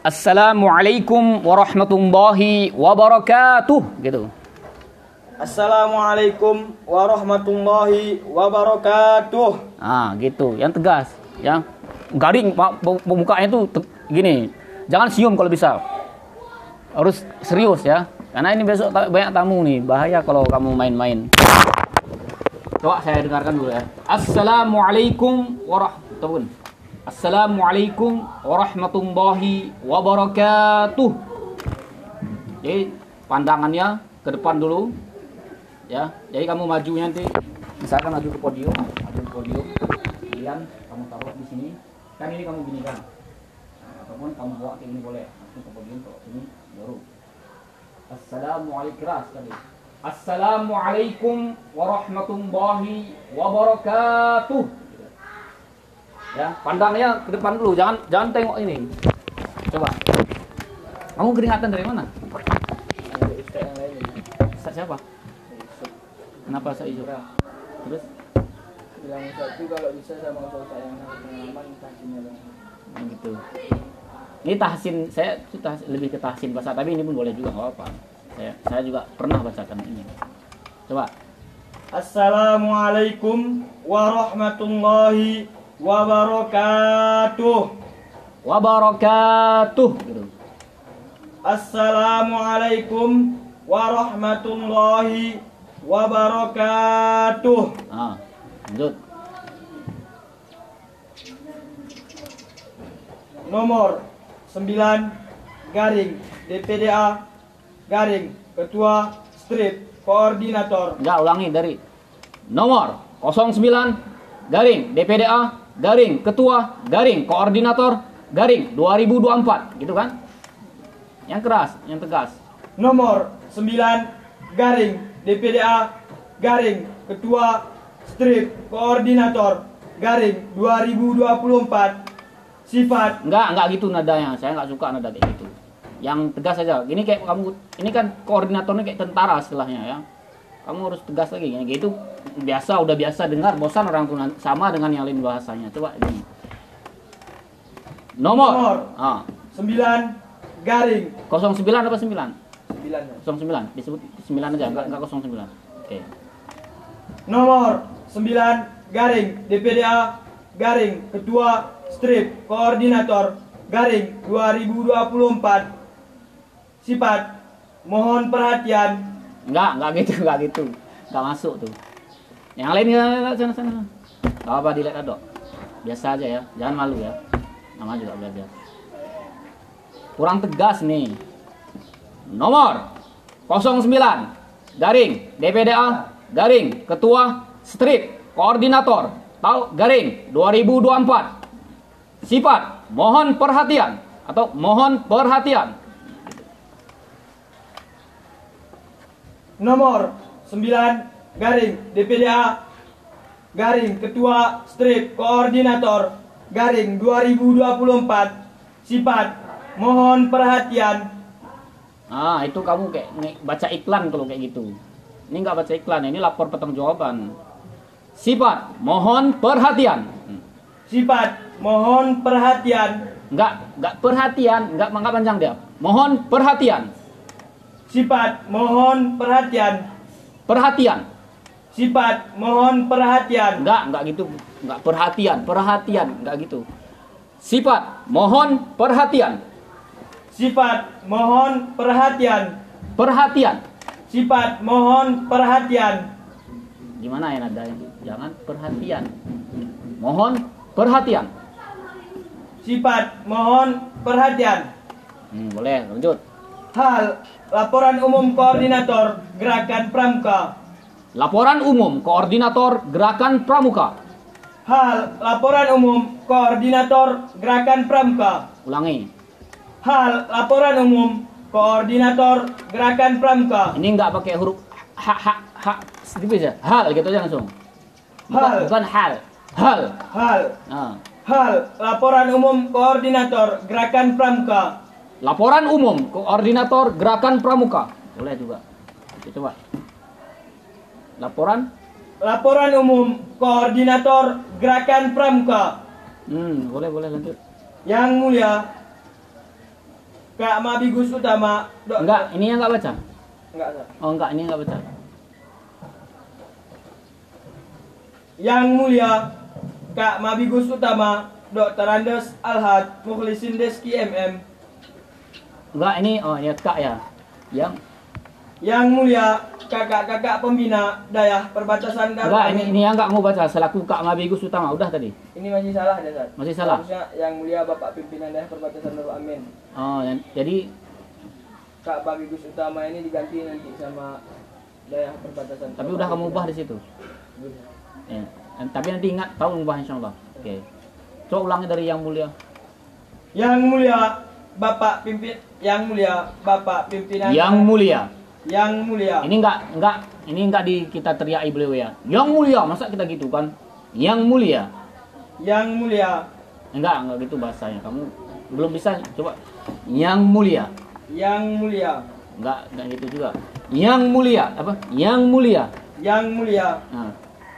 Assalamualaikum warahmatullahi wabarakatuh gitu. Assalamualaikum warahmatullahi wabarakatuh. Ah, gitu. Yang tegas, ya. Garing Pak pembukanya itu gini. Jangan sium kalau bisa. Harus serius ya. Karena ini besok banyak tamu nih. Bahaya kalau kamu main-main. Coba saya dengarkan dulu ya. Assalamualaikum warahmatullahi Assalamualaikum warahmatullahi wabarakatuh. Jadi pandangannya ke depan dulu. Ya, jadi kamu maju nanti misalkan maju ke podium, maju ke podium. Kemudian kamu taruh di sini. Kan ini kamu gini kan. Nah, ataupun kamu bawa ke ini boleh. Langsung ke podium ke sini baru. Assalamualaikum. Assalamualaikum warahmatullahi wabarakatuh. Ya, pandangnya ke depan dulu, jangan jangan tengok ini. Coba. Kamu keringatan dari mana? Ustaz yang lain ini. Ustaz siapa? Kenapa saya hijau? Terus? Bilang ustaz itu kalau bisa sama ustaz yang pengalaman kasihnya dong. Nah, gitu. Ini tahsin, saya tahsin- lebih ke tahsin bahasa, tapi ini pun boleh juga, nggak apa-apa. Saya, saya juga pernah bacakan ini. Coba. Assalamualaikum warahmatullahi wabarakatuh. Wabarakatuh. Assalamualaikum warahmatullahi wabarakatuh. Ah, lanjut. Nomor 9 garing DPDA garing Ketua Strip Koordinator Enggak, ulangi dari nomor 09 garing DPDA garing ketua garing koordinator garing 2024 gitu kan? Yang keras yang tegas. Nomor 9 garing DPDA garing Ketua Strip Koordinator garing 2024 sifat? Enggak enggak gitu nadanya. Saya enggak suka nada kayak gitu. Yang tegas saja ini kayak kamu ini kan koordinatornya kayak tentara istilahnya ya kamu harus tegas lagi kayak gitu. Biasa udah biasa dengar bosan orang tuh sama dengan yang lain bahasanya. Coba ini. Nomor, Nomor. Ah, 9 garing. 09 apa 9? 9 09 disebut 9 aja enggak enggak 09 oke. Nomor. 9 garing. DPDA garing. Ketua Strip. Koordinator garing. 2024 sifat. Mohon perhatian enggak enggak gitu enggak gitu. Enggak masuk tuh. Yang lain sana sana. Enggak apa dilihat ada biasa aja ya. Jangan malu ya. Nama juga belajar. Kurang tegas nih. Nomor 09 garing. DPDA garing. Ketua strip koordinator tahu garing. 2024 sifat mohon perhatian. Atau mohon perhatian nomor 9 garing DPDA garing Ketua Strip Koordinator garing 2024 sifat mohon perhatian Ah, itu kamu kayak baca iklan kalau kayak gitu. Ini nggak baca iklan, ini lapor pertanggungjawaban. Sifat, mohon perhatian. Sifat mohon perhatian Nggak, nggak perhatian, nggak nggak panjang dia. Mohon perhatian, sifat mohon perhatian perhatian. sifat mohon perhatian Nggak, nggak gitu, nggak perhatian, perhatian, nggak gitu. Sifat, mohon perhatian, sifat mohon perhatian perhatian. sifat mohon perhatian Gimana ya nada? Jangan perhatian. Mohon perhatian. sifat mohon perhatian Hmm, boleh, lanjut. Hal laporan umum koordinator gerakan pramuka Laporan umum koordinator gerakan pramuka. hal laporan umum koordinator gerakan pramuka Ulangi. hal laporan umum koordinator gerakan pramuka Ini nggak pakai huruf ha ha ha sedikit aja. Hal gitu aja langsung. Bukan, Hal. bukan hal. Hal. hal Nah. hal laporan umum koordinator gerakan pramuka Laporan umum koordinator gerakan pramuka. Boleh juga. Oke, coba. Laporan. laporan umum koordinator gerakan pramuka Hmm, boleh boleh lanjut. Yang mulia, Kak Mabigus Utama. Dok- Enggak, ini yang enggak baca. Enggak, Sar. Oh enggak, ini enggak baca. Yang mulia Kak Mabigus Utama Dr. Andes Alhad Mukhlisin Deski MM Enggak, ini oh ya kak ya. Yang Yang mulia kakak-kakak pembina Dayah Perbatasan Darul enggak, ini ini yang enggak mau baca selaku Kak Mabigus Utama. Udah tadi. Ini masih salah ada Sar. Masih salah? Harusnya yang mulia Bapak Pimpinan Dayah Perbatasan Darul Amin. Oh, yang, jadi Kak Mabigus Utama ini diganti nanti sama Dayah Perbatasan. tapi udah kamu ubah di situ. Ya. Tapi nanti ingat tahu ubah insyaallah. Oke. Coba ulangi dari yang mulia. Yang mulia Bapak pimpin yang mulia Bapak pimpinan Yang mulia. yang mulia Ini enggak enggak ini enggak di kita teriaki beliau ya. Yang mulia, masa kita gitu kan? Yang mulia. yang mulia Enggak, enggak gitu bahasanya. Kamu belum bisa coba. Yang mulia. yang mulia Enggak, enggak gitu juga. Yang mulia, apa? Yang mulia. yang mulia Nah,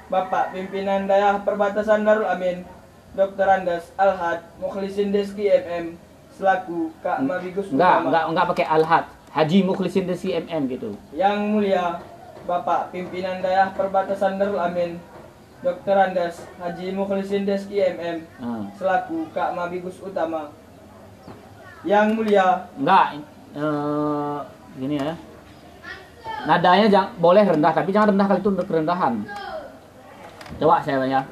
Bapak pimpinan Dayah Perbatasan Darul Amin Dr. Andes Alhad Mukhlisin Deski MM selaku Kak Mabigus enggak, Utama. enggak enggak pakai alhat. Haji Mukhlisin Desi MM gitu. Yang mulia Bapak pimpinan Dayah Perbatasan Darul Amin Dr. Andes Haji Mukhlisin Deski MM Nah, selaku Kak Mabigus Utama. Yang mulia enggak eh gini ya. Nadanya jangan boleh rendah tapi jangan rendah kali itu untuk kerendahan. Coba saya tanya.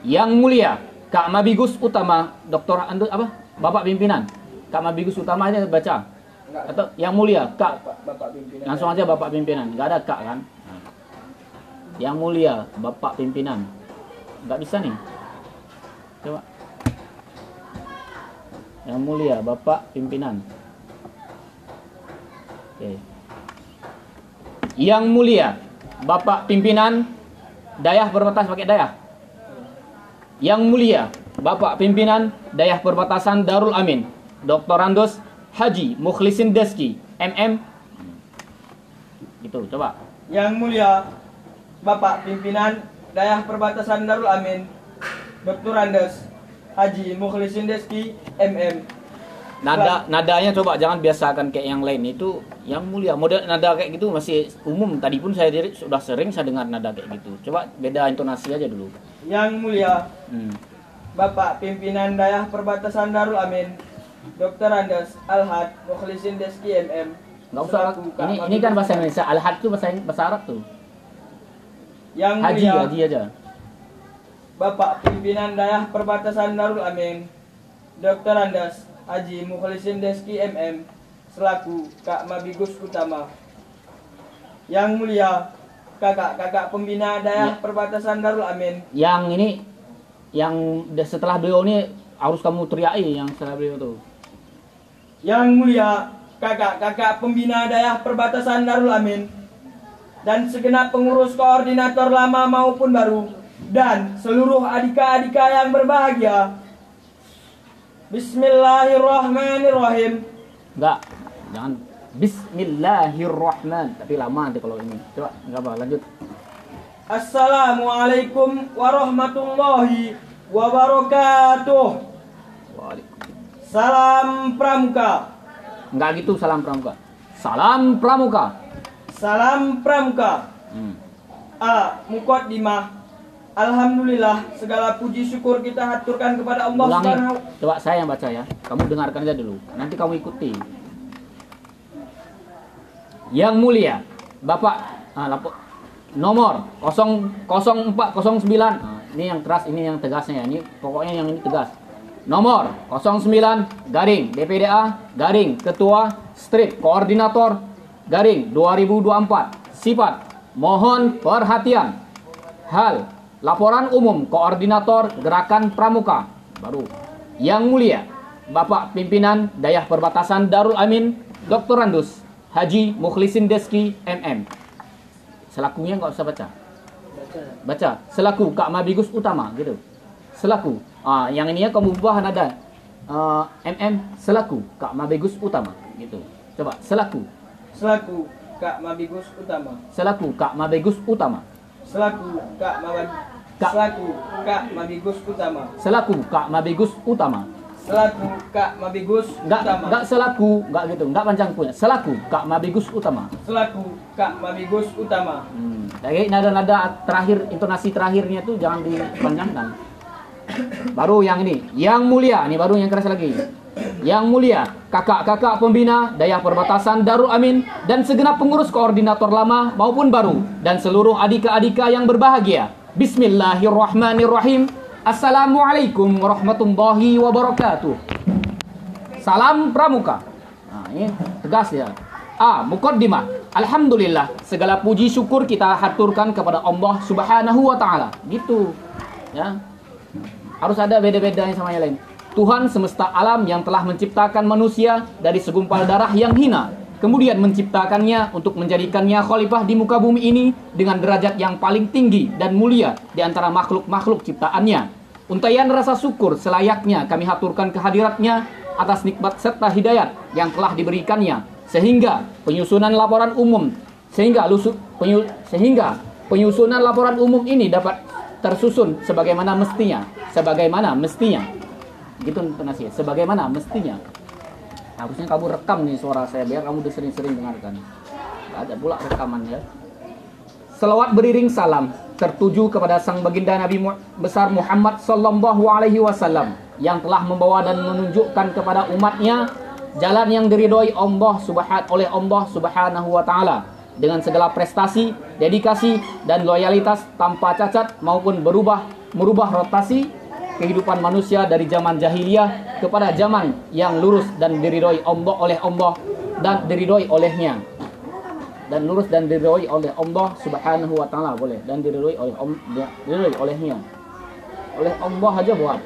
Yang mulia Kak Mabigus Utama Dr. Andu apa? Bapak pimpinan. Kak Mabigus Utama aja baca. enggak Atau yang mulia Kak Bapak, Bapak pimpinan. Langsung aja Bapak pimpinan, nggak ada kak kan? Yang mulia Bapak pimpinan, nggak bisa nih. Coba. Yang mulia Bapak pimpinan. Oke. Yang mulia Bapak pimpinan Dayah berbatas pakai Dayah. Yang mulia Bapak pimpinan Dayah Perbatasan Darul Amin, Dr. Andos Haji Mukhlisin Deski, MM. Gitu, coba. Yang mulia Bapak pimpinan Dayah Perbatasan Darul Amin Dr. Andes Haji Mukhlisin Deski MM Nada nadanya coba jangan biasakan kayak yang lain itu yang mulia. Model nada kayak gitu masih umum. Tadi pun saya diri sudah sering saya dengar nada kayak gitu. Coba beda intonasi aja dulu. Yang mulia Hmm. Bapak pimpinan Dayah Perbatasan Darul Amin Dr. Andes Alhad Mukhlisin Deski MM Nggak usah. Ini ini kan bahasa Indonesia. Al-Had itu bahasa bahasa Arab tuh. Yang Haji, mulia haji aja. Bapak pimpinan Dayah Perbatasan Darul Amin Dr. Andes Haji Mukhlisin Deski MM selaku Kak Mabigus Utama Yang mulia kakak-kakak pembina Dayah Ya. Perbatasan Darul Amin Yang ini yang setelah beliau ini harus kamu teriaki yang setelah beliau tuh. Yang mulia kakak-kakak pembina Dayah Perbatasan Darul Amin dan segenap pengurus koordinator lama maupun baru dan seluruh adika-adika yang berbahagia. Bismillahirrahmanirrahim. Enggak, jangan Bismillahirrahman. Tapi lama nanti kalau ini. Coba, enggak apa, lanjut. Assalamualaikum warahmatullahi wabarakatuh. Salam Pramuka. Enggak gitu salam pramuka. Salam pramuka. Salam Pramuka. Hmm. A. Mukaddimah. Alhamdulillah segala puji syukur kita haturkan kepada Allah Ulangi. Subhanahu Coba saya yang baca ya. Kamu dengarkan aja dulu. Nanti kamu ikuti. Yang mulia, Bapak ah, lapo- nomor 00409. Nah, ini yang keras, ini yang tegasnya ya. Ini pokoknya yang ini tegas. Nomor 09 garing DPDA garing Ketua Strip Koordinator garing 2024. Sifat mohon perhatian. Hal laporan umum koordinator gerakan pramuka baru yang mulia Bapak pimpinan Dayah Perbatasan Darul Amin Dr. Randus Haji Mukhlisin Deski MM selakunya nggak usah baca. Baca. Selaku Kak Mabigus Utama gitu. Selaku. Ah yang ini ya kamu ubah nada. Ah, MM selaku Kak Mabigus Utama gitu. Coba selaku. Selaku Kak Mabigus Utama. selaku Kak Mabigus Utama. Selaku Kak Mabad Kak. Selaku Kak Mabigus Utama. selaku Kak Mabigus Utama selaku Kak Mabigus Enggak Utama. enggak selaku, enggak gitu, enggak panjang punya. Selaku Kak Mabigus Utama. Selaku Kak Mabigus Utama. Hmm. Jadi nada-nada terakhir, intonasi terakhirnya tuh jangan dipanjangkan. Baru yang ini, yang mulia, ini baru yang keras lagi. Yang mulia, kakak-kakak pembina Dayah Perbatasan Darul Amin dan segenap pengurus koordinator lama maupun baru dan seluruh adika-adika yang berbahagia. Bismillahirrahmanirrahim. Assalamualaikum warahmatullahi wabarakatuh. Salam Pramuka. Nah, ini tegas ya. A. Mukaddimah. Alhamdulillah, segala puji syukur kita haturkan kepada Allah Subhanahu wa taala. Gitu. Ya. Harus ada beda-bedanya sama yang lain. Tuhan semesta alam yang telah menciptakan manusia dari segumpal darah yang hina, kemudian menciptakannya untuk menjadikannya khalifah di muka bumi ini dengan derajat yang paling tinggi dan mulia di antara makhluk-makhluk ciptaannya. Untayan rasa syukur selayaknya kami haturkan kehadiratnya atas nikmat serta hidayat yang telah diberikannya sehingga penyusunan laporan umum sehingga lusu, penyu, sehingga penyusunan laporan umum ini dapat tersusun sebagaimana mestinya sebagaimana mestinya gitu nasihat sebagaimana mestinya harusnya kamu rekam nih suara saya biar kamu udah sering-sering dengarkan ada pula rekaman ya. Selawat beriring salam tertuju kepada sang baginda Nabi besar Muhammad sallallahu alaihi wasallam yang telah membawa dan menunjukkan kepada umatnya jalan yang diridhoi Allah subhanahu oleh Allah Subhanahu wa taala dengan segala prestasi, dedikasi dan loyalitas tanpa cacat maupun berubah merubah rotasi kehidupan manusia dari zaman jahiliyah kepada zaman yang lurus dan diridhoi Allah oleh Allah dan diridhoi olehnya dan lurus dan diridhoi oleh Allah Subhanahu wa taala boleh dan diridhoi oleh diridhoi olehnya. Oleh Allah aja buat.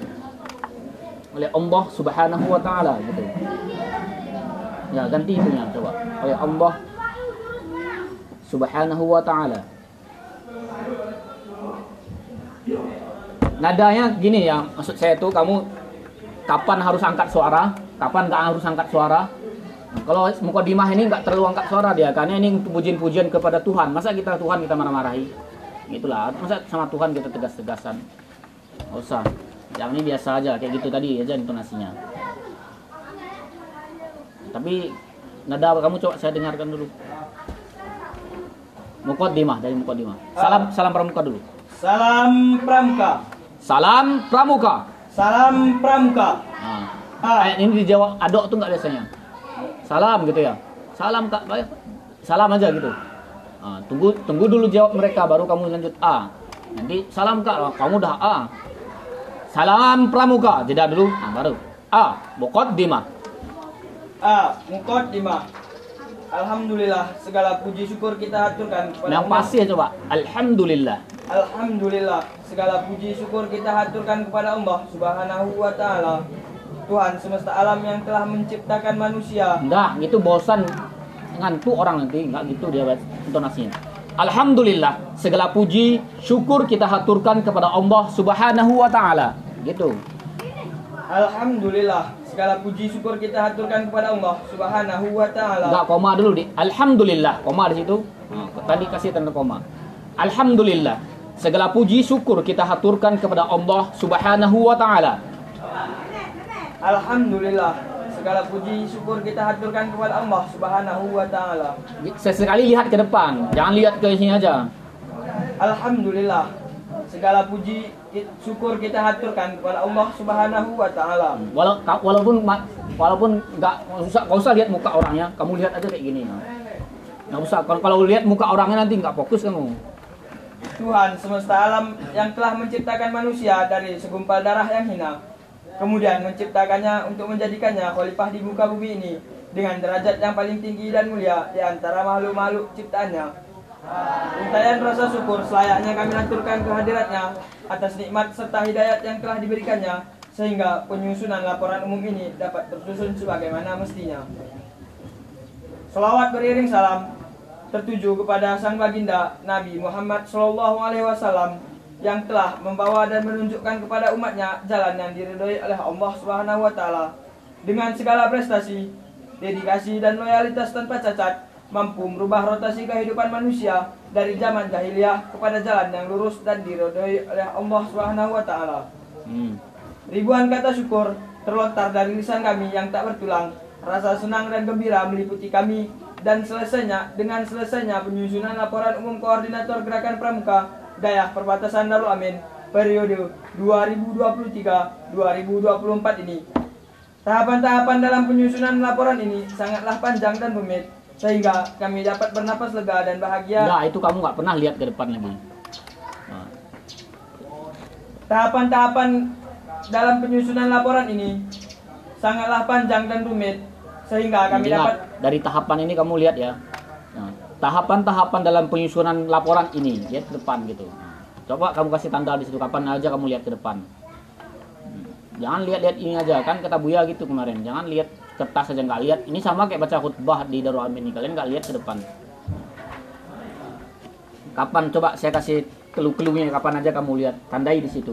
Oleh Allah Subhanahu wa taala gitu. Ya, ganti itunya coba. Oleh Allah Subhanahu wa taala. Nadanya gini ya, maksud saya tuh kamu kapan harus angkat suara, kapan nggak harus angkat suara, Nah, Kalau mukadimah ini nggak terlalu angkat suara dia, karena ini pujian-pujian kepada Tuhan. Masa kita Tuhan kita marah-marahi? Itulah. Masa sama Tuhan kita tegas-tegasan? Nggak usah. Yang ini biasa aja, kayak gitu tadi aja intonasinya. Tapi nada kamu coba saya dengarkan dulu. Mukaddimah dari mukaddimah. Salam salam pramuka dulu. Salam Pramuka. Salam pramuka. Salam Pramuka. Nah, Ah. ini dijawab adok tuh nggak biasanya. Salam gitu ya. Salam kak. Salam aja gitu. Ah, tunggu tunggu dulu jawab mereka baru kamu lanjut A. Nanti salam kak, kamu udah A. Salam pramuka, jeda dulu. Nah, baru A. Bokot Dima. A. Mukaddimah. Alhamdulillah segala puji syukur kita haturkan kepada Yang pasti ya coba. Alhamdulillah. Alhamdulillah segala puji syukur kita haturkan kepada Allah Subhanahu wa taala. Tuhan semesta alam yang telah menciptakan manusia. Enggak, gitu bosan ngantuk orang nanti, enggak gitu dia intonasinya. Alhamdulillah, segala puji, syukur kita haturkan kepada Allah Subhanahu wa taala. Gitu. Alhamdulillah segala puji syukur kita haturkan kepada Allah Subhanahu wa taala. Enggak koma dulu di. Alhamdulillah, koma di situ. Nah, tadi kasih tanda koma. Alhamdulillah, segala puji syukur kita haturkan kepada Allah Subhanahu wa taala. Alhamdulillah segala puji syukur kita haturkan kepada Allah Subhanahu wa taala. Sesekali lihat ke depan, jangan lihat ke sini aja. Alhamdulillah segala puji syukur kita haturkan kepada Allah Subhanahu wa taala. Walau, ka- walaupun walaupun nggak nggak usah nggak usah lihat muka orangnya, kamu lihat aja kayak gini. Nah. Nggak usah. Kalau kalau lihat muka orangnya nanti nggak fokus kamu. Tuhan semesta alam yang telah menciptakan manusia dari segumpal darah yang hina, kemudian menciptakannya untuk menjadikannya khalifah di muka bumi ini dengan derajat yang paling tinggi dan mulia di antara makhluk-makhluk ciptaannya. Untayan rasa syukur selayaknya kami aturkan kehadiratnya atas nikmat serta hidayat yang telah diberikannya sehingga penyusunan laporan umum ini dapat tersusun sebagaimana mestinya. Salawat beriring salam tertuju kepada sang baginda Nabi Muhammad Shallallahu Alaihi Wasallam yang telah membawa dan menunjukkan kepada umatnya jalan yang diridhoi oleh Allah Subhanahu Wa Taala dengan segala prestasi, dedikasi dan loyalitas tanpa cacat mampu merubah rotasi kehidupan manusia dari zaman jahiliyah kepada jalan yang lurus dan diridhoi oleh Allah Subhanahu Wa Taala. Hmm. Ribuan kata syukur terlontar dari lisan kami yang tak bertulang. Rasa senang dan gembira meliputi kami dan selesainya dengan selesainya penyusunan laporan umum koordinator gerakan pramuka daerah perbatasan Darul Amin periode 2023-2024 ini. Tahapan-tahapan dalam penyusunan laporan ini sangatlah panjang dan rumit sehingga kami dapat bernapas lega dan bahagia. Enggak, itu kamu nggak pernah lihat ke depan lagi. Nah, Tahapan-tahapan dalam penyusunan laporan ini sangatlah panjang dan rumit sehingga kami ingat, dapat dari tahapan ini kamu lihat ya. Nah, tahapan-tahapan dalam penyusunan laporan ini, lihat ke depan gitu. Coba kamu kasih tanda di situ kapan aja kamu lihat ke depan. Hmm, Jangan lihat-lihat ini aja kan kata Buya gitu kemarin. Jangan lihat kertas aja nggak lihat. Ini sama kayak baca khutbah di Darul Amin ini. Kalian nggak lihat ke depan. Kapan coba saya kasih clue-cluenya kapan aja kamu lihat. Tandai di situ.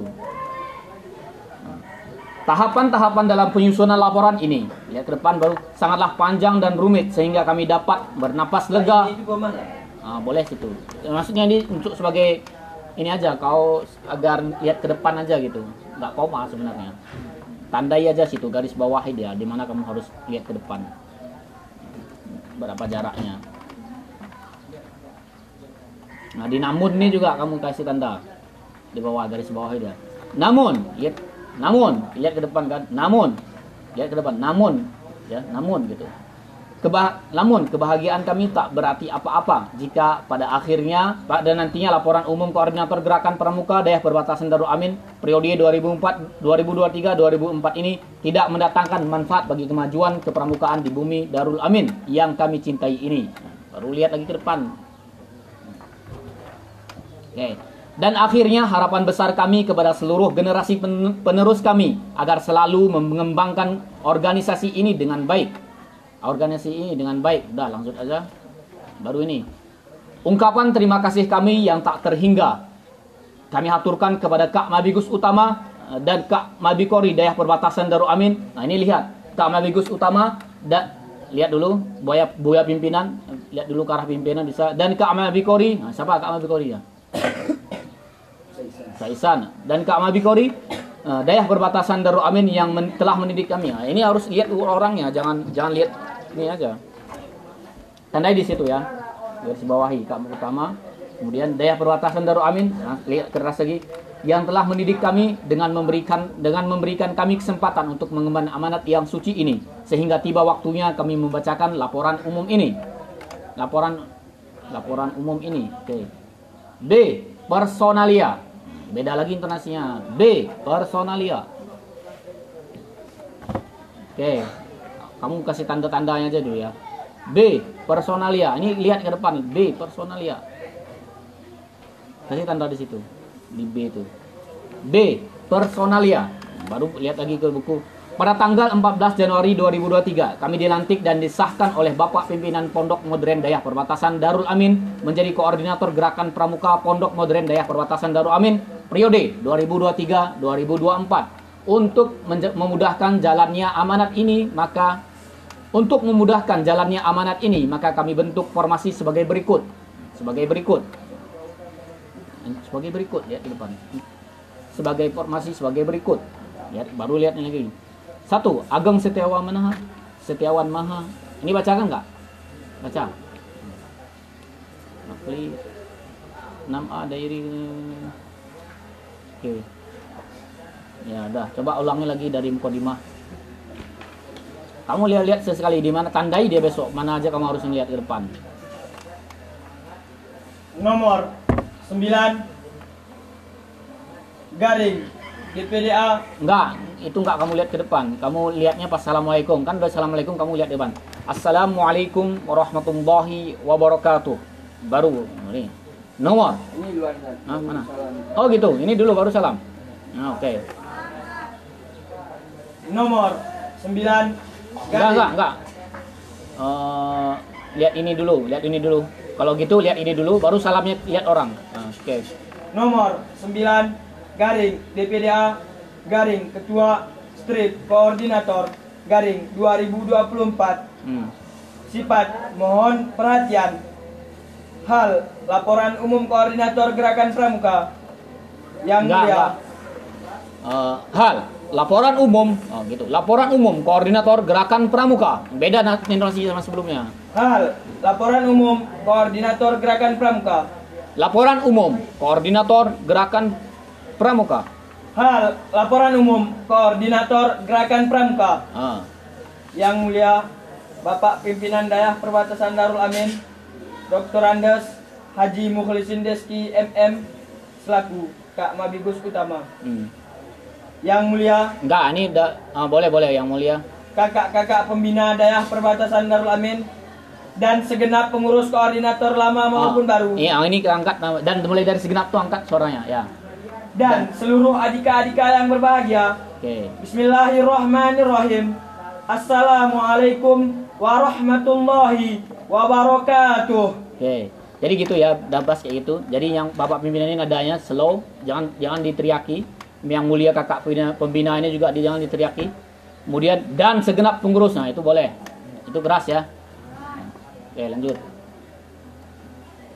Nah, Tahapan-tahapan dalam penyusunan laporan ini, lihat ke depan baru sangatlah panjang dan rumit sehingga kami dapat bernapas lega juga mana? Ah, boleh situ. Maksudnya ini untuk sebagai ini aja kau agar lihat ke depan aja gitu. Nggak koma sebenarnya. Tandai aja situ garis bawahi dia di mana kamu harus lihat ke depan. Berapa jaraknya. Nah, di namun ini juga kamu kasih tanda di bawah garis bawahi dia. Namun, lihat namun, lihat ke depan kan. Namun, lihat ke depan. Namun, ya, namun gitu. Keba namun kebahagiaan kami tak berarti apa-apa jika pada akhirnya pada nantinya laporan umum koordinator gerakan pramuka daerah perbatasan Darul Amin periode 2004 2023 2004 ini tidak mendatangkan manfaat bagi kemajuan kepramukaan di bumi Darul Amin yang kami cintai ini. Baru lihat lagi ke depan. Oke. Dan akhirnya harapan besar kami kepada seluruh generasi pen- penerus kami agar selalu mengembangkan organisasi ini dengan baik organisasi ini dengan baik. Udah langsung aja. Baru ini. Ungkapan terima kasih kami yang tak terhingga. Kami haturkan kepada Kak Mabigus Utama eh, dan Kak Mabikori daerah perbatasan Darul Amin. Nah ini lihat Kak Mabigus Utama dan lihat dulu buaya buaya pimpinan lihat dulu ke arah pimpinan bisa dan Kak Mabikori nah, siapa Kak Mabikori ya Saisan dan Kak Mabikori eh, daerah perbatasan Darul Amin yang men- telah mendidik kami. Nah, ini harus lihat orangnya, jangan jangan lihat ini aja. Tandai di situ ya. Garis bawahi Kak utama. Kemudian daerah perbatasan Darul Amin, nah, lihat keras lagi yang telah mendidik kami dengan memberikan dengan memberikan kami kesempatan untuk mengemban amanat yang suci ini sehingga tiba waktunya kami membacakan laporan umum ini. Laporan laporan umum ini. Oke. B. Personalia. Beda lagi intonasinya. B. Personalia. Oke. Kamu kasih tanda-tandanya aja dulu ya. B. Personalia. Ini lihat ke depan. B. Personalia. Kasih tanda di situ. Di B itu. B. Personalia. Baru lihat lagi ke buku. Pada tanggal 14 Januari 2023, kami dilantik dan disahkan oleh Bapak Pimpinan Pondok Modern Dayah Perbatasan Darul Amin menjadi koordinator gerakan pramuka Pondok Modern Dayah Perbatasan Darul Amin periode 2023-2024. Untuk memudahkan jalannya amanat ini, maka untuk memudahkan jalannya amanat ini, maka kami bentuk formasi sebagai berikut. Sebagai berikut. Sebagai berikut, lihat ke depan. Sebagai formasi sebagai berikut. Lihat, baru lihat ini lagi. Satu, Ageng Setiawan Maha. Setiawan Maha. Ini bacakan nggak? Baca. Nakli 6A dari Oke. Ya, dah. Coba ulangi lagi dari Mukodimah. Kamu lihat-lihat sesekali di mana tandai dia besok. Mana aja kamu harus lihat ke depan. Nomor 9 garing DPDA Enggak, itu enggak kamu lihat ke depan. Kamu lihatnya pas assalamualaikum. Kan udah assalamualaikum kamu lihat depan. Assalamualaikum warahmatullahi wabarakatuh. Baru ini. Nomor. ini luar. Ah, mana? Oh gitu. Ini dulu baru salam. Nah, Oke. Nomor 9 Enggak, enggak, enggak. Eh, lihat ini dulu, lihat ini dulu. Kalau gitu lihat ini dulu, baru salamnya lihat orang. Nah, Oke. Nomor 9 garing DPDA garing Ketua Strip Koordinator garing 2024 Hmm. Sifat mohon perhatian Hal laporan umum koordinator gerakan pramuka Yang Enggak, mulia. Eh, hal laporan umum, oh gitu. Laporan umum koordinator gerakan pramuka. Beda na- informasi sama sebelumnya. Hal laporan umum koordinator gerakan pramuka. Laporan umum koordinator gerakan pramuka. Hal laporan umum koordinator gerakan pramuka. Ah. Yang mulia Bapak Pimpinan Dayah Perbatasan Darul Amin Dr. Andes Haji Mukhlisin Deski MM selaku Kak Mabigus Utama. Hmm. Yang mulia Enggak, ini udah ah, boleh boleh yang mulia. kakak-kakak pembina Dayah Perbatasan Darul Amin dan segenap pengurus koordinator lama maupun Ah, baru Iya, ini kita angkat dan mulai dari segenap tuh angkat suaranya, ya. dan seluruh adika-adika yang berbahagia. Oke. Bismillahirrahmanirrahim. Assalamualaikum warahmatullahi wabarakatuh. Oke. Jadi gitu ya, dabas kayak gitu. Jadi yang Bapak pimpinan ini nadanya slow, jangan jangan diteriaki. Yang mulia kakak pembina, pembina ini juga jangan diteriaki. Kemudian dan segenap pengurus, nah itu boleh. Itu keras ya. Oke, lanjut.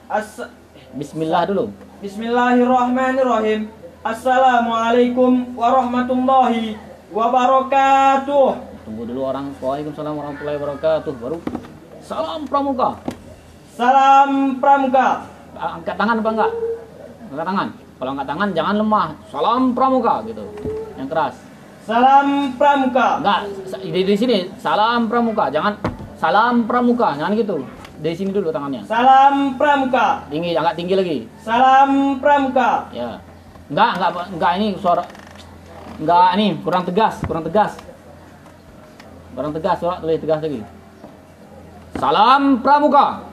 As- Bismillah dulu. Bismillahirrahmanirrahim. Assalamualaikum warahmatullahi wabarakatuh. Tunggu dulu orang. Waalaikumsalam warahmatullahi wabarakatuh. Baru salam pramuka. Salam pramuka. Angkat tangan apa enggak? Angkat tangan. Kalau angkat tangan jangan lemah. Salam pramuka gitu. Yang keras. Salam pramuka. Enggak, di, di sini salam pramuka, jangan salam pramuka, jangan gitu. Dari sini dulu tangannya. Salam pramuka. Tinggi, agak tinggi lagi. Salam pramuka. Ya. Enggak, enggak, enggak ini suara enggak ini kurang tegas, kurang tegas. Kurang tegas, suara lebih tegas lagi. Salam pramuka.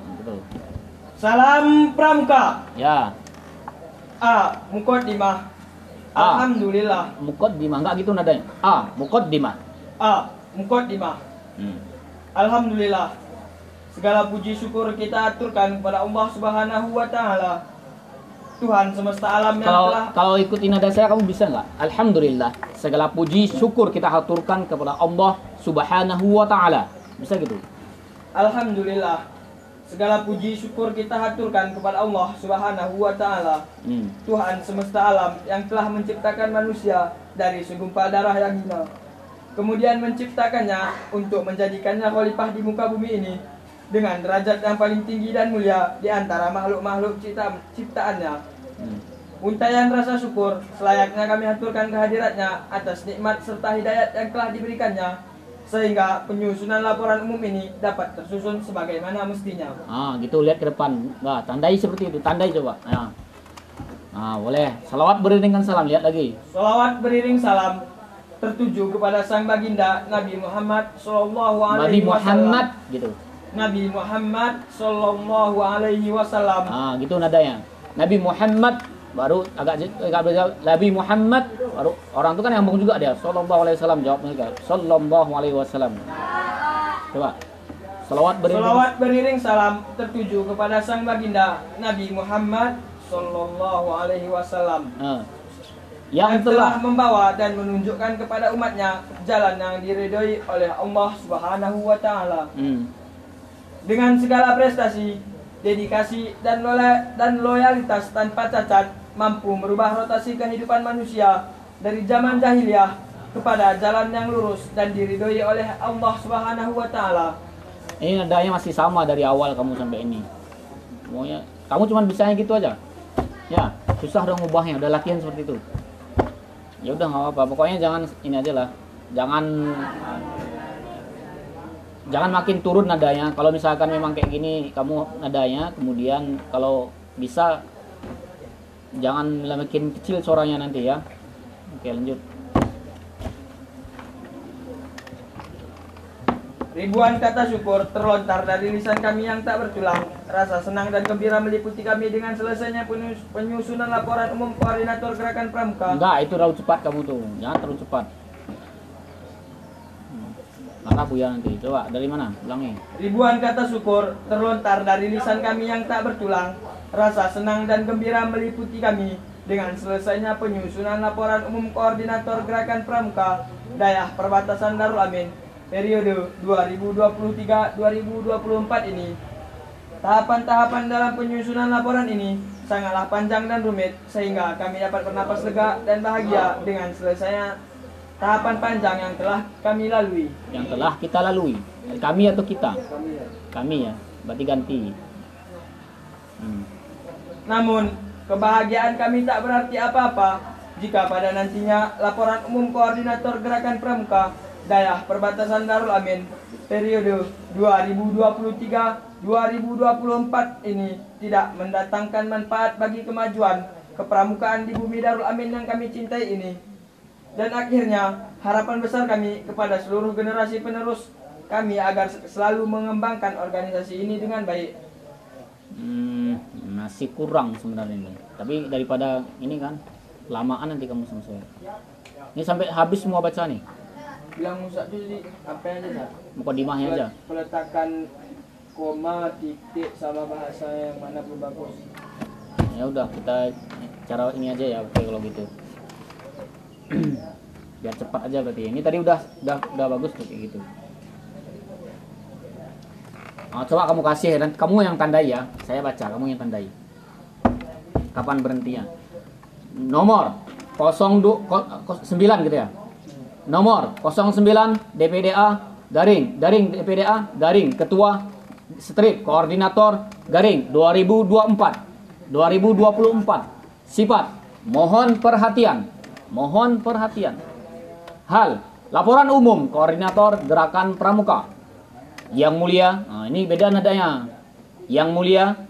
Salam pramuka. Ya, A. Mukodimah. A. Alhamdulillah. muqaddimah enggak gitu nadanya. Ah, muqaddimah. A. Mukodimah. Hmm. Alhamdulillah. Segala puji syukur kita aturkan kepada Allah Subhanahu wa taala. Tuhan semesta alam yang Kalau telah kalau ikutin nada saya kamu bisa nggak? Alhamdulillah. Segala puji syukur kita haturkan kepada Allah Subhanahu wa taala. Bisa gitu? Alhamdulillah. Segala puji syukur kita haturkan kepada Allah Subhanahu wa taala. Hmm. Tuhan semesta alam yang telah menciptakan manusia dari segumpal darah yang hina. Kemudian menciptakannya untuk menjadikannya khalifah di muka bumi ini dengan derajat yang paling tinggi dan mulia di antara makhluk-makhluk cipta ciptaannya. Hmm. Untayan rasa syukur selayaknya kami haturkan kehadiratnya atas nikmat serta hidayat yang telah diberikannya sehingga penyusunan laporan umum ini dapat tersusun sebagaimana mestinya. Ah, gitu lihat ke depan. Nah, tandai seperti itu. Tandai coba. Ya. Ah, boleh. Salawat beriringan salam. Lihat lagi. Salawat beriring salam tertuju kepada sang baginda Nabi Muhammad Sallallahu Nabi Alaihi Muhammad Wasallam. gitu. Nabi Muhammad Sallallahu Alaihi Wasallam. Ah, gitu nadanya. Nabi Muhammad baru agak agak beda. Nabi Muhammad baru orang itu kan nyambung juga dia. Sallallahu alaihi wasallam jawab mereka. Sallallahu alaihi wasallam. Coba. Salawat beriringan. Salawat beriring salam tertuju kepada sang baginda Nabi Muhammad Sallallahu Alaihi Wasallam. Yang Yang telah telah membawa dan menunjukkan kepada umatnya jalan yang diridhoi oleh Allah Subhanahu wa taala. Hmm. Dengan segala prestasi, dedikasi dan dan loyalitas tanpa cacat mampu merubah rotasi kehidupan manusia dari zaman jahiliyah kepada jalan yang lurus dan diridhoi oleh Allah Subhanahu wa taala. Ini nadanya masih sama dari awal kamu sampai ini. Maunya kamu cuma bisanya gitu aja. Ya, susah dong ngubahnya. Udah latihan seperti itu. Ya udah nggak apa-apa. Pokoknya jangan ini aja lah. Jangan jangan makin turun nadanya. Kalau misalkan memang kayak gini kamu nadanya, kemudian kalau bisa jangan makin kecil suaranya nanti ya. Oke, lanjut. Ribuan kata syukur terlontar dari lisan kami yang tak bertulang. Rasa senang dan gembira meliputi kami dengan selesainya penyus- penyusunan laporan umum koordinator gerakan pramuka. Enggak, itu terlalu cepat kamu tuh. Jangan terlalu cepat. Hmm. Marah Buya nanti. Coba dari mana? Ulangi. Ribuan kata syukur terlontar dari lisan kami yang tak bertulang. Rasa senang dan gembira meliputi kami dengan selesainya penyusunan laporan umum koordinator gerakan pramuka Dayah Perbatasan Darul Amin periode 2023-2024 ini. Tahapan-tahapan dalam penyusunan laporan ini sangatlah panjang dan rumit sehingga kami dapat bernapas lega dan bahagia dengan selesainya tahapan panjang yang telah kami lalui. Yang telah kita lalui. Kami atau kita? Kami ya. Kami ya. Berarti ganti. Hmm. Namun, kebahagiaan kami tak berarti apa-apa jika pada nantinya laporan umum koordinator gerakan pramuka daerah perbatasan Darul Amin periode 2023-2024 ini tidak mendatangkan manfaat bagi kemajuan kepramukaan di bumi Darul Amin yang kami cintai ini. Dan akhirnya, harapan besar kami kepada seluruh generasi penerus kami agar selalu mengembangkan organisasi ini dengan baik. Hmm, masih kurang sebenarnya ini. Tapi daripada ini kan lamaan nanti kamu sama saya. Ini sampai habis semua baca nih. Bilang Musa dulu apa aja? Mukadimahnya aja. Peletakan koma, titik sama bahasa yang mana pun bagus. Ya udah kita cara ini aja ya oke kalau gitu. Biar cepat aja berarti. Ini tadi udah udah udah bagus tuh kayak gitu. Ah, coba kamu kasih dan kamu yang tandai ya. Saya baca, kamu yang tandai. Kapan berhentinya? Nomor 09 gitu ya. Nomor 09 DPDA garing. Garing DPDA garing. Ketua strip koordinator garing. 2024 2024 sifat mohon perhatian. Mohon perhatian. Hal laporan umum koordinator gerakan pramuka yang mulia ini beda nadanya yang mulia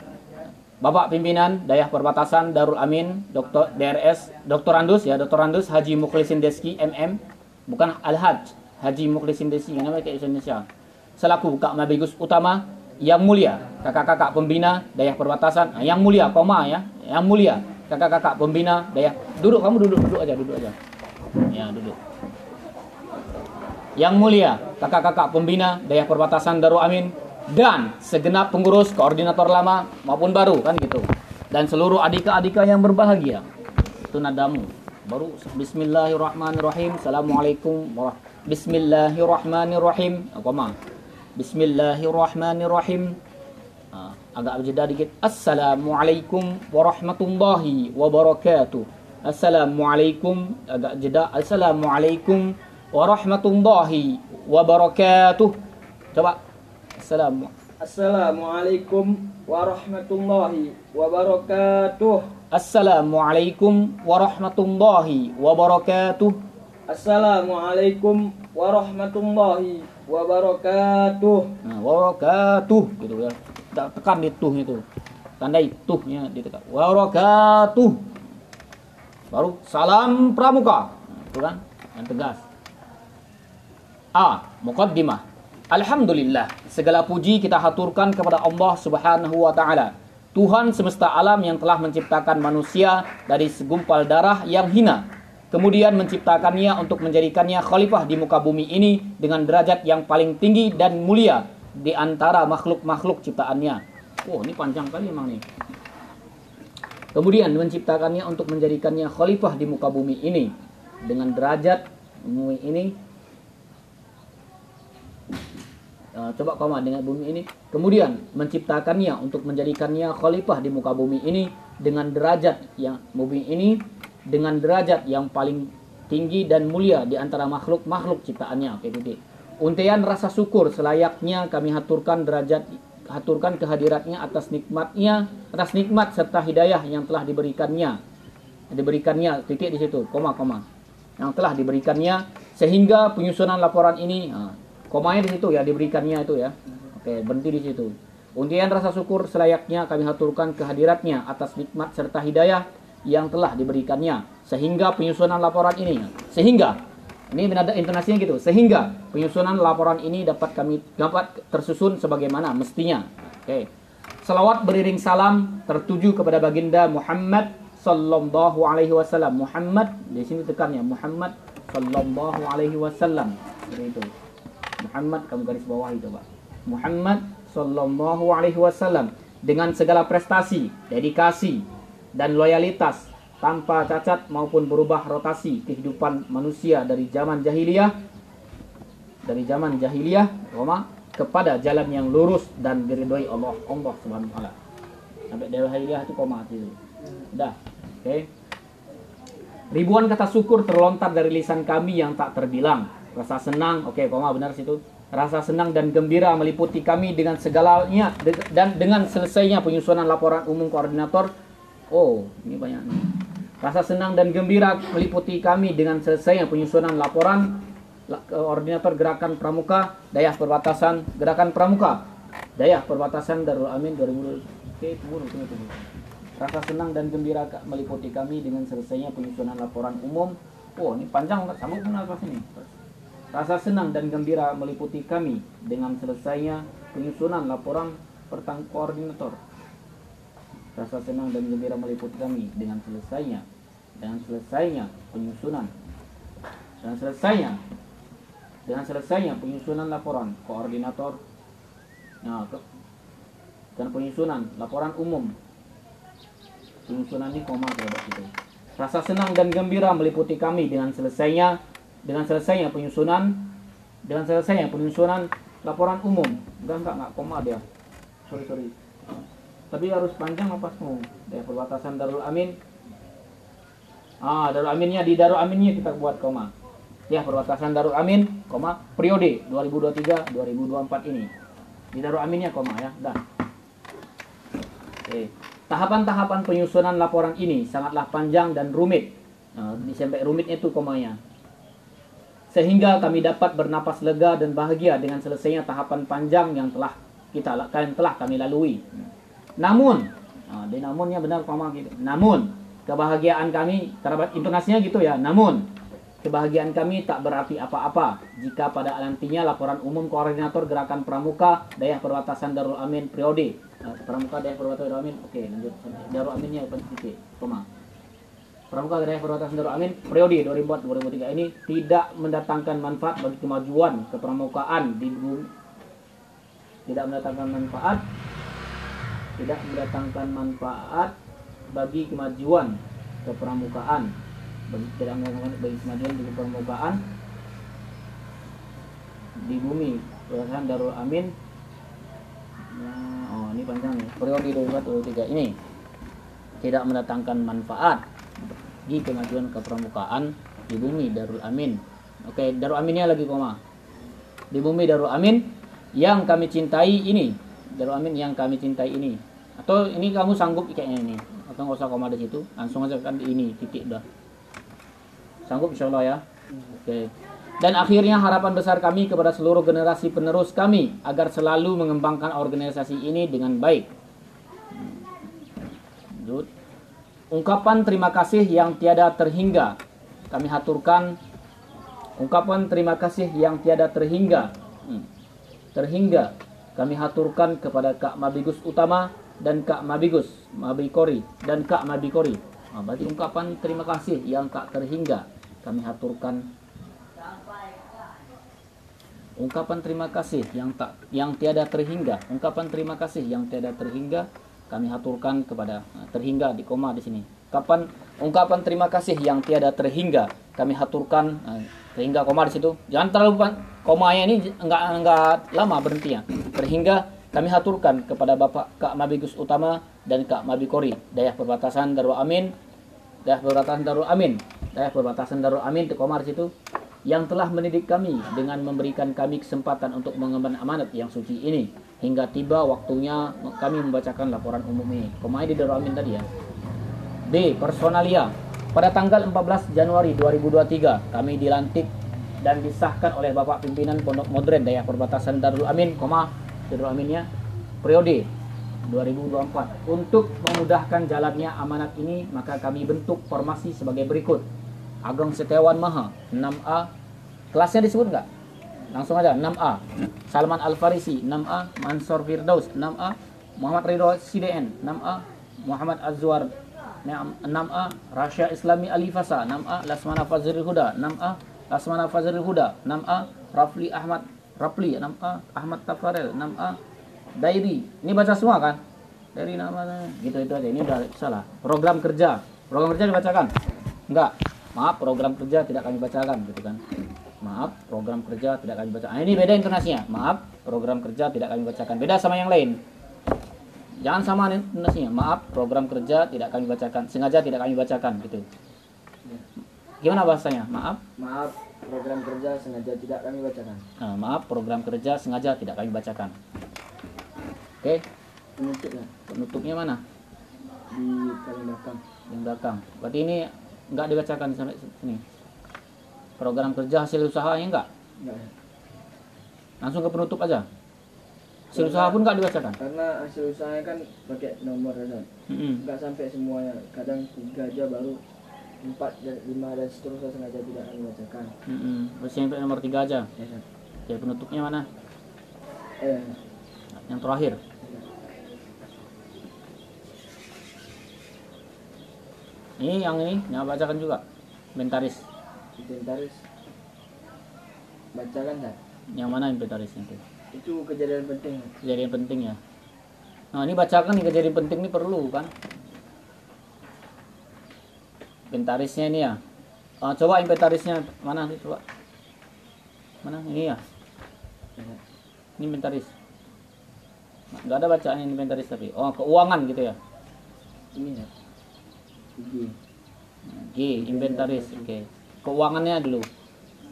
Bapak pimpinan Dayah Perbatasan Darul Amin Dr. DRS Dr. Andus ya Dr. Andus Haji Mukhlisin Deski MM bukan Al-Haj Haji Mukhlisin Deski yang namanya Indonesia selaku Kak Mabigus Utama yang mulia kakak-kakak pembina Dayah Perbatasan yang mulia koma ya yang mulia kakak-kakak pembina Dayah duduk kamu duduk duduk aja duduk aja ya duduk yang mulia kakak-kakak pembina Dayah Perbatasan Darul Amin dan segenap pengurus koordinator lama maupun baru kan gitu. Dan seluruh adika-adika yang berbahagia. Itu nadamu. Baru Bismillahirrahmanirrahim. Assalamualaikum warahmatullahi Bismillahirrahmanirrahim. Mah Bismillahirrahmanirrahim. Ah, agak jeda dikit. Assalamualaikum warahmatullahi wabarakatuh. Assalamualaikum agak jeda. Assalamualaikum warahmatullahi wabarakatuh coba Assalamu Assalamualaikum warahmatullahi wabarakatuh. Assalamualaikum warahmatullahi wabarakatuh. Assalamualaikum warahmatullahi wabarakatuh. Nah, wabarakatuh gitu ya. Tak tekan di tuh itu. Tandai tuhnya ditekan. Wabarakatuh. Baru salam pramuka. Nah, itu kan yang tegas. A. Muqaddimah. Alhamdulillah, segala puji kita haturkan kepada Allah Subhanahu wa taala, Tuhan semesta alam yang telah menciptakan manusia dari segumpal darah yang hina, kemudian menciptakannya untuk menjadikannya khalifah di muka bumi ini dengan derajat yang paling tinggi dan mulia di antara makhluk-makhluk ciptaannya. Oh, ini panjang kali emang nih. Kemudian menciptakannya untuk menjadikannya khalifah di muka bumi ini dengan derajat bumi ini Uh, coba koma dengan bumi ini. Kemudian menciptakannya untuk menjadikannya khalifah di muka bumi ini dengan derajat yang bumi ini dengan derajat yang paling tinggi dan mulia di antara makhluk-makhluk ciptaannya. Oke titik untian rasa syukur selayaknya kami haturkan derajat haturkan kehadiratnya atas nikmatnya atas nikmat serta hidayah yang telah diberikannya. Diberikannya titik di situ. Koma koma. Yang telah diberikannya sehingga penyusunan laporan ini Komanya di situ ya diberikannya itu ya. Oke, berhenti di situ. Undian rasa syukur selayaknya kami haturkan kehadiratnya atas nikmat serta hidayah yang telah diberikannya. Sehingga penyusunan laporan ini sehingga ini ada intonasinya gitu sehingga penyusunan laporan ini dapat kami dapat tersusun sebagaimana mestinya. Oke. Selawat beriring salam tertuju kepada baginda Muhammad sallallahu alaihi wasallam. Muhammad di sini tekannya Muhammad sallallahu alaihi wasallam. Itu Muhammad kamu garis bawah itu Pak. Muhammad sallallahu alaihi wasallam dengan segala prestasi, dedikasi dan loyalitas tanpa cacat maupun berubah rotasi kehidupan manusia dari zaman jahiliyah dari zaman jahiliyah Roma kepada jalan yang lurus dan diridhoi Allah Allah Subhanahu wa taala. Sampai jahiliyah itu koma itu. Udah. Oke. Okay. Ribuan kata syukur terlontar dari lisan kami yang tak terbilang. Rasa senang, oke, koma benar situ. Rasa senang dan gembira meliputi kami dengan segalanya dan dengan selesainya penyusunan laporan umum koordinator. Oh, ini banyak nih. Rasa senang dan gembira meliputi kami dengan selesainya penyusunan laporan la- koordinator gerakan pramuka daya perbatasan gerakan pramuka daya perbatasan Darul Amin 2020. Oke, tunggu, tunggu. Rasa senang dan gembira meliputi kami dengan selesainya penyusunan laporan umum. Oh, ini panjang pun apa sini? Rasa senang dan gembira meliputi kami dengan selesainya penyusunan laporan pertang koordinator. Rasa senang dan gembira meliputi kami dengan selesainya dengan selesainya penyusunan. Dengan selesainya dengan selesainya penyusunan laporan koordinator. Nah, ke, dan penyusunan laporan umum. Penyusunan ini koma terhadap itu rasa senang dan gembira meliputi kami dengan selesainya dengan selesainya penyusunan dengan selesainya penyusunan laporan umum. Enggak enggak enggak koma dia. Sorry sorry. Tapi harus panjang apa semua? Dari perbatasan Darul Amin. Ah Darul Aminnya di Darul Aminnya kita buat koma. Ya perbatasan Darul Amin koma periode 2023 2024 ini. Di Darul Aminnya koma ya dah. Oke. Tahapan-tahapan penyusunan laporan ini sangatlah panjang dan rumit. Nah, di sampai rumitnya itu komanya. Sehingga kami dapat bernapas lega dan bahagia dengan selesainya tahapan panjang yang telah kita yang telah kami lalui. Namun, nah, di namunnya benar koma gitu. Namun, kebahagiaan kami terhadap intonasinya gitu ya. Namun, kebahagiaan kami tak berarti apa-apa jika pada nantinya laporan umum koordinator gerakan pramuka daerah perbatasan Darul Amin periode Nah, pramuka daerah perbatasan Darul Amin oke lanjut Darul Aminnya apa titik pramuka daerah perbatasan Darul Amin periode 2004-2003 ini tidak mendatangkan manfaat bagi kemajuan kepramukaan di bumi. Tidak mendatangkan manfaat tidak mendatangkan manfaat bagi kemajuan kepramukaan. Tidak mendatangkan bagi kemajuan di kepramukaan di bumi. Perbatasan Darul Amin. Nah, oh ini panjang nih. Periode 2023 ini tidak mendatangkan manfaat bagi kemajuan kepramukaan di bumi Darul Amin. Oke, Darul Aminnya lagi koma. Di bumi Darul Amin yang kami cintai ini. Darul Amin yang kami cintai ini. Atau ini kamu sanggup kayaknya ini. Atau nggak usah koma di situ, langsung aja kan di ini titik dah. Sanggup insya Allah ya. Oke. Dan akhirnya harapan besar kami kepada seluruh generasi penerus kami agar selalu mengembangkan organisasi ini dengan baik. Lanjut. Ungkapan terima kasih yang tiada terhingga kami haturkan. Ungkapan terima kasih yang tiada terhingga. Hmm. Terhingga kami haturkan kepada Kak Mabigus Utama dan Kak Mabigus Mabikori dan Kak Mabikori. Nah, berarti ungkapan terima kasih yang tak terhingga kami haturkan ungkapan terima kasih yang tak yang tiada terhingga ungkapan terima kasih yang tiada terhingga kami haturkan kepada nah, terhingga di koma di sini. Kapan ungkapan terima kasih yang tiada terhingga kami haturkan nah, terhingga koma di situ. Jangan terlalu pan- komanya ini enggak enggak lama berhenti ya terhingga kami haturkan kepada Bapak Kak Mabigus Utama dan Kak Mabikori daerah perbatasan Darul Amin daerah perbatasan Darul Amin daerah perbatasan Darul Amin di koma di situ yang telah mendidik kami dengan memberikan kami kesempatan untuk mengemban amanat yang suci ini hingga tiba waktunya kami membacakan laporan umum ini. Kemarin di Amin tadi ya. B. Personalia. Pada tanggal 14 Januari 2023 kami dilantik dan disahkan oleh Bapak Pimpinan Pondok Modern Daerah Perbatasan Darul Amin, koma Darul Aminnya periode 2024. Untuk memudahkan jalannya amanat ini, maka kami bentuk formasi sebagai berikut. Ageng Setiawan Maha 6A kelasnya disebut nggak langsung aja 6A Salman Al Farisi 6A Mansur Firdaus 6A Muhammad Ridho CDN 6A Muhammad Azwar 6A Rasya Islami Alifasa 6A Lasmana Fazril Huda 6A Lasmana Fazril Huda 6A Rafli Ahmad Rafli 6A Ahmad Tafarel 6A Dairi ini baca semua kan dari namanya gitu itu aja ini udah salah program kerja program kerja dibacakan enggak maaf program kerja tidak kami bacakan gitu kan maaf program kerja tidak kami bacakan nah, ini beda intonasinya maaf program kerja tidak kami bacakan beda sama yang lain jangan sama intonasinya maaf program kerja tidak kami bacakan sengaja tidak kami bacakan gitu Gimana bahasanya? Maaf. Maaf, program kerja sengaja tidak kami bacakan. Nah, maaf, program kerja sengaja tidak kami bacakan. Oke, Penutupnya penutupnya mana? di paling belakang. Yang belakang. Berarti ini nggak dibacakan sampai sini. Program kerja hasil usahanya enggak? Enggak ya. Langsung ke penutup aja. Hasil usaha pun nggak dibacakan. Karena hasil usahanya kan pakai nomor ya. San. Mm-mm. Enggak sampai semuanya. Kadang tiga aja baru empat dan lima dan seterusnya sengaja tidak kami bacakan. Mm-mm. Terus sampai nomor tiga aja. Ya. Oke, penutupnya mana? Eh, Yang terakhir. Ini yang ini, yang bacakan juga. Inventaris. Inventaris. Bacakan San. Yang mana inventarisnya itu? Itu kejadian penting. Kejadian penting ya. Nah, ini bacakan nih kejadian penting ini perlu kan? Inventarisnya ini ya. Ah, coba inventarisnya mana sih coba? Mana ini ya? Ini inventaris. Nggak ada bacaan inventaris tapi. Oh, keuangan gitu ya. Ini ya. G. G, inventaris. Oke. Keuangannya dulu.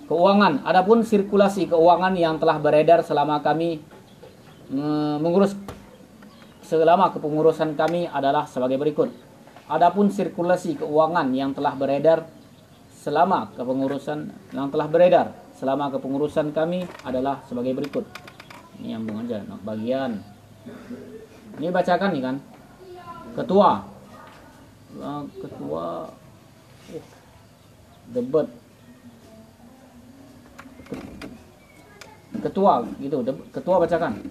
Keuangan. Adapun sirkulasi keuangan yang telah beredar selama kami mm, mengurus selama kepengurusan kami adalah sebagai berikut. Adapun sirkulasi keuangan yang telah beredar selama kepengurusan yang telah beredar selama kepengurusan kami adalah sebagai berikut. Ini nyambung aja, bagian. Ini bacakan nih kan. Ketua. Eh, ketua eh, debat ketua gitu. Deb- ketua bacakan.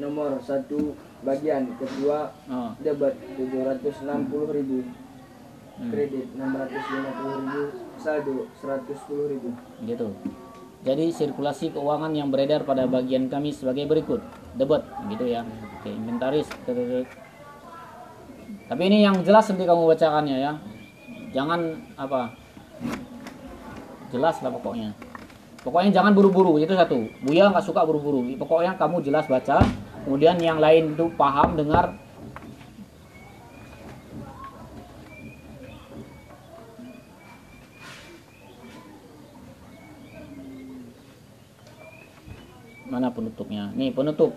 Nomor satu bagian. Ketua oh. debat 760 ribu. Hmm, kredit 650 ribu. Saldo 110 ribu. Gitu. Jadi sirkulasi keuangan yang beredar pada bagian kami sebagai berikut. Debat gitu ya. Oke inventaris. Tapi ini yang jelas nanti kamu bacakannya ya. Jangan apa jelas lah pokoknya. Pokoknya jangan buru-buru itu satu. Buya nggak suka buru-buru. Pokoknya kamu jelas baca kemudian yang lain itu paham dengar. Mana penutupnya? Nih penutup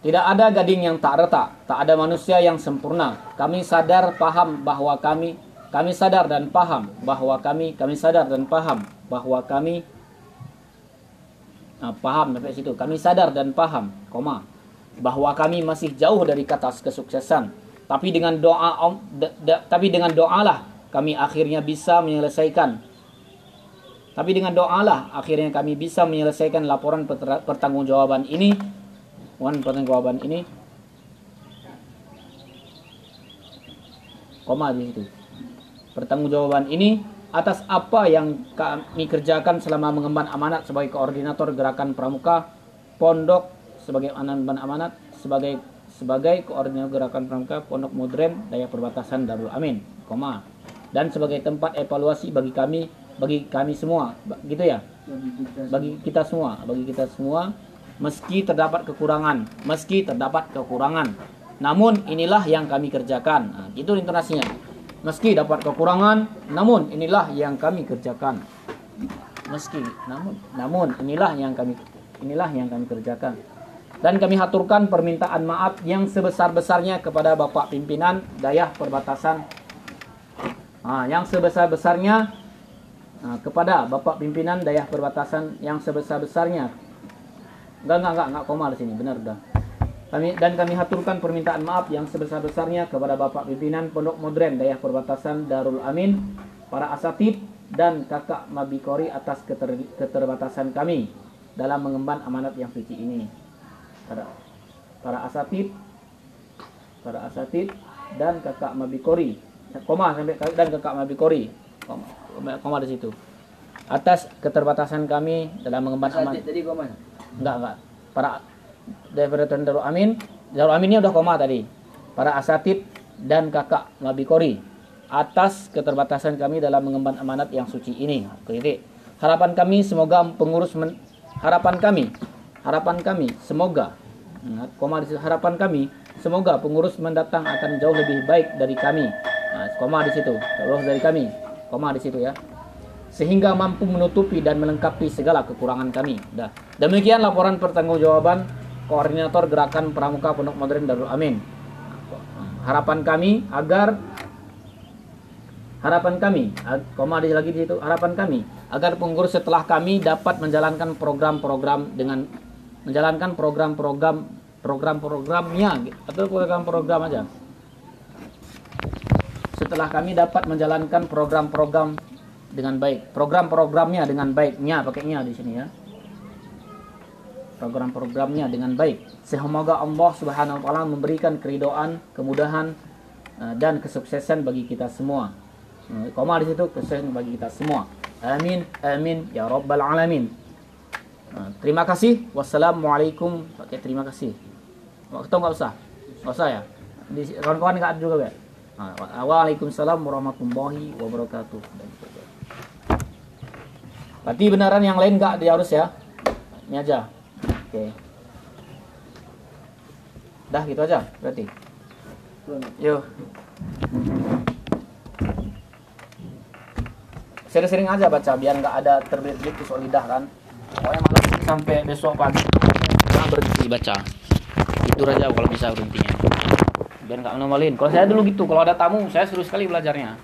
Tidak ada gading yang tak retak, tak ada manusia yang sempurna. Kami sadar paham bahwa kami kami sadar dan paham bahwa kami kami sadar dan paham bahwa kami Nah, paham sampai situ. Kami sadar dan paham, koma, bahwa kami masih jauh dari kata kesuksesan. Tapi dengan doa om- da- da- tapi dengan doalah kami akhirnya bisa menyelesaikan. Tapi dengan doalah akhirnya kami bisa menyelesaikan laporan pertanggungjawaban ini. Wan pertanggungjawaban ini. Koma di situ. Pertanggungjawaban ini atas apa yang kami kerjakan selama mengemban amanat sebagai koordinator gerakan pramuka pondok sebagai mengemban amanat sebagai sebagai koordinator gerakan pramuka pondok modern daya perbatasan Darul Amin, koma. Dan sebagai tempat evaluasi bagi kami bagi kami semua. Gitu ya? Bagi kita semua bagi kita semua meski terdapat kekurangan meski terdapat kekurangan. Namun inilah yang kami kerjakan. Nah, itu intonasinya. Meski dapat kekurangan namun inilah yang kami kerjakan. Meski namun namun inilah yang kami inilah yang kami kerjakan. Dan kami haturkan permintaan maaf yang sebesar-besarnya kepada Bapak pimpinan daerah perbatasan. Ah, yang sebesar-besarnya Nah, kepada Bapak pimpinan daerah perbatasan yang sebesar-besarnya. Enggak, enggak, enggak, enggak koma di sini, benar udah. Kami dan kami haturkan permintaan maaf yang sebesar-besarnya kepada Bapak pimpinan Pondok Modern daerah perbatasan Darul Amin, para asatid dan kakak Mabikori atas keter- keterbatasan kami dalam mengemban amanat yang suci ini. Para para asatid para asatid dan kakak Mabikori koma sampai dan kakak Mabikori koma, koma di situ atas keterbatasan kami dalam mengemban amanat Asatid tadi mana? enggak enggak para Tuan Darul Amin Darul Amin ini udah koma tadi para asatid dan kakak Mabikori atas keterbatasan kami dalam mengemban amanat yang suci ini titik. harapan kami semoga pengurus men- harapan kami harapan kami semoga koma di situ. harapan kami Semoga pengurus mendatang akan jauh lebih baik dari kami. Nah, koma di situ. Jauh dari kami. Koma di situ ya. Sehingga mampu menutupi dan melengkapi segala kekurangan kami. Dah. Demikian laporan pertanggungjawaban koordinator gerakan pramuka Pondok Modern Darul Amin. Harapan kami agar harapan kami koma di lagi di situ harapan kami agar pengurus setelah kami dapat menjalankan program-program dengan menjalankan program-program program-programnya atau program-program aja setelah kami dapat menjalankan program-program dengan baik program-programnya dengan baiknya pakainya di sini ya program-programnya dengan baik semoga Allah Subhanahu wa taala memberikan keridoan kemudahan eh, dan kesuksesan bagi kita semua Hmm, koma di situ kesen bagi kita semua. Amin, amin ya rabbal alamin. Nah, terima kasih. Wassalamualaikum. Pakai terima kasih. Waktu nggak usah, nggak usah ya. Di kawan-kawan nggak ada juga ya. Waalaikumsalam warahmatullahi wabarakatuh. Berarti benaran yang lain nggak harus ya. Ini aja. Oke. Dah gitu aja berarti. Yuk sering-sering aja baca biar nggak ada terbelit-belit di lidah kan pokoknya malam sampai besok pagi jangan berhenti baca itu aja kalau bisa berhentinya biar nggak nomalin kalau saya dulu gitu kalau ada tamu saya seru sekali belajarnya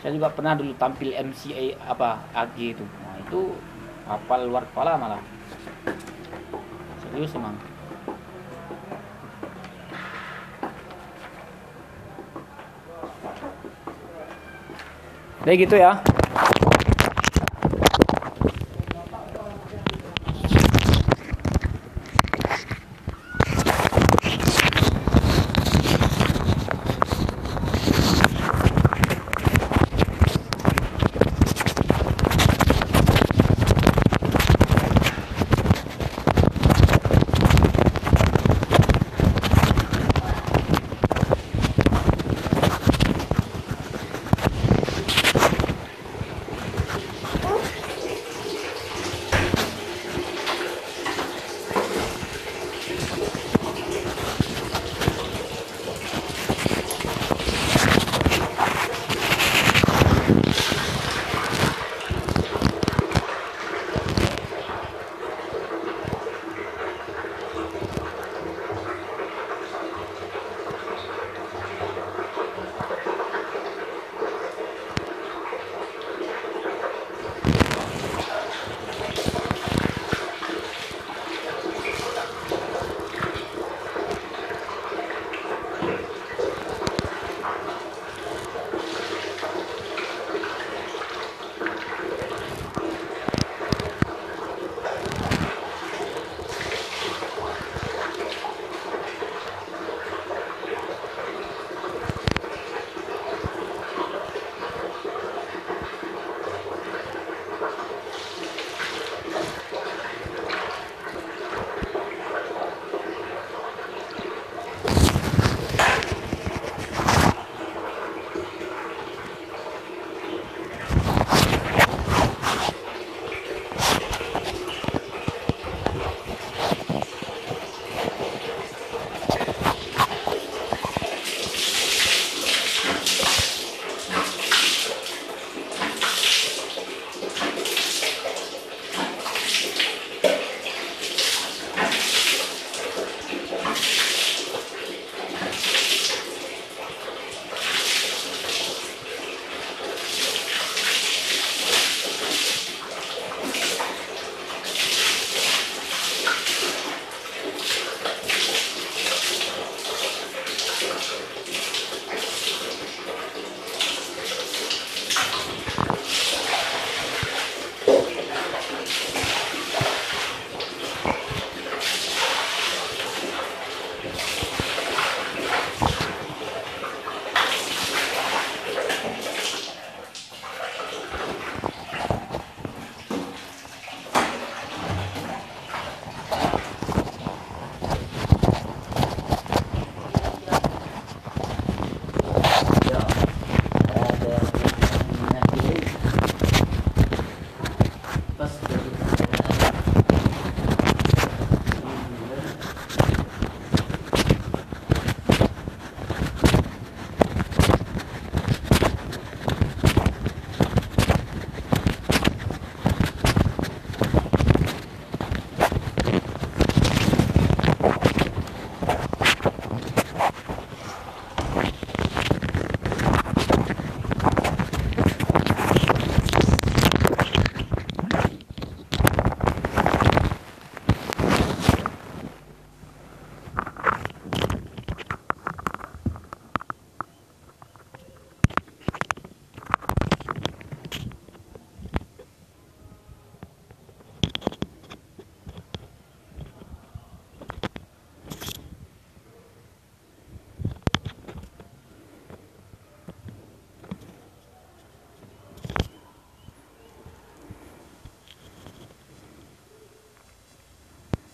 saya juga pernah dulu tampil MCA apa AG itu. Nah, itu hafal luar kepala malah. Serius emang. Jadi gitu ya.